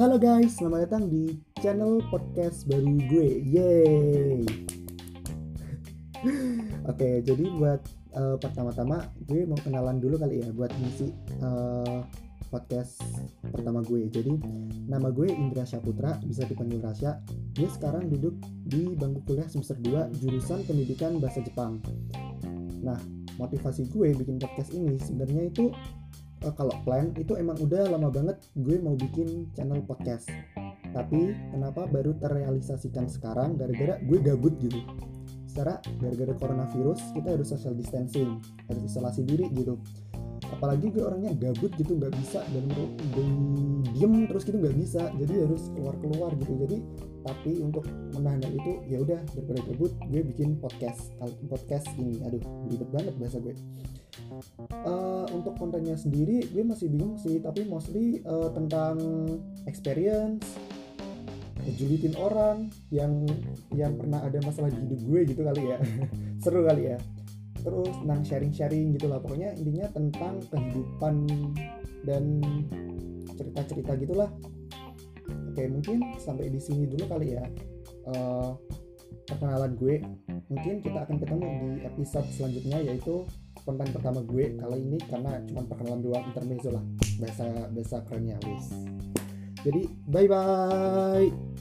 Halo guys, selamat datang di channel podcast baru gue. Yeay. Oke, jadi buat uh, pertama-tama gue mau kenalan dulu kali ya buat ngisi uh, podcast pertama gue. Jadi nama gue Indra Syaputra, bisa dipanggil Rasya. Gue sekarang duduk di bangku kuliah semester 2 jurusan Pendidikan Bahasa Jepang. Nah, motivasi gue bikin podcast ini sebenarnya itu uh, kalau plan itu emang udah lama banget gue mau bikin channel podcast. Tapi kenapa baru terrealisasikan sekarang? Gara-gara gue gabut gitu. Secara gara-gara coronavirus kita harus social distancing harus isolasi diri gitu apalagi gue orangnya gabut gitu nggak bisa dan diem terus gitu nggak bisa. Jadi harus keluar keluar gitu. Jadi tapi untuk menahan itu ya udah daripada gabut gue bikin podcast. Podcast ini aduh ribet banget bahasa gue. Uh, untuk kontennya sendiri gue masih bingung sih. Tapi mostly uh, tentang experience julitin orang yang yang pernah ada masalah di hidup gue gitu kali ya. Seru kali ya terus tentang sharing-sharing gitu lah. Pokoknya intinya tentang kehidupan dan cerita-cerita gitulah. Oke mungkin sampai di sini dulu kali ya uh, perkenalan gue. Mungkin kita akan ketemu di episode selanjutnya yaitu konten pertama gue kali ini karena cuma perkenalan dua intermezzo lah. Bahasa bahasa kerennya wis. Jadi bye bye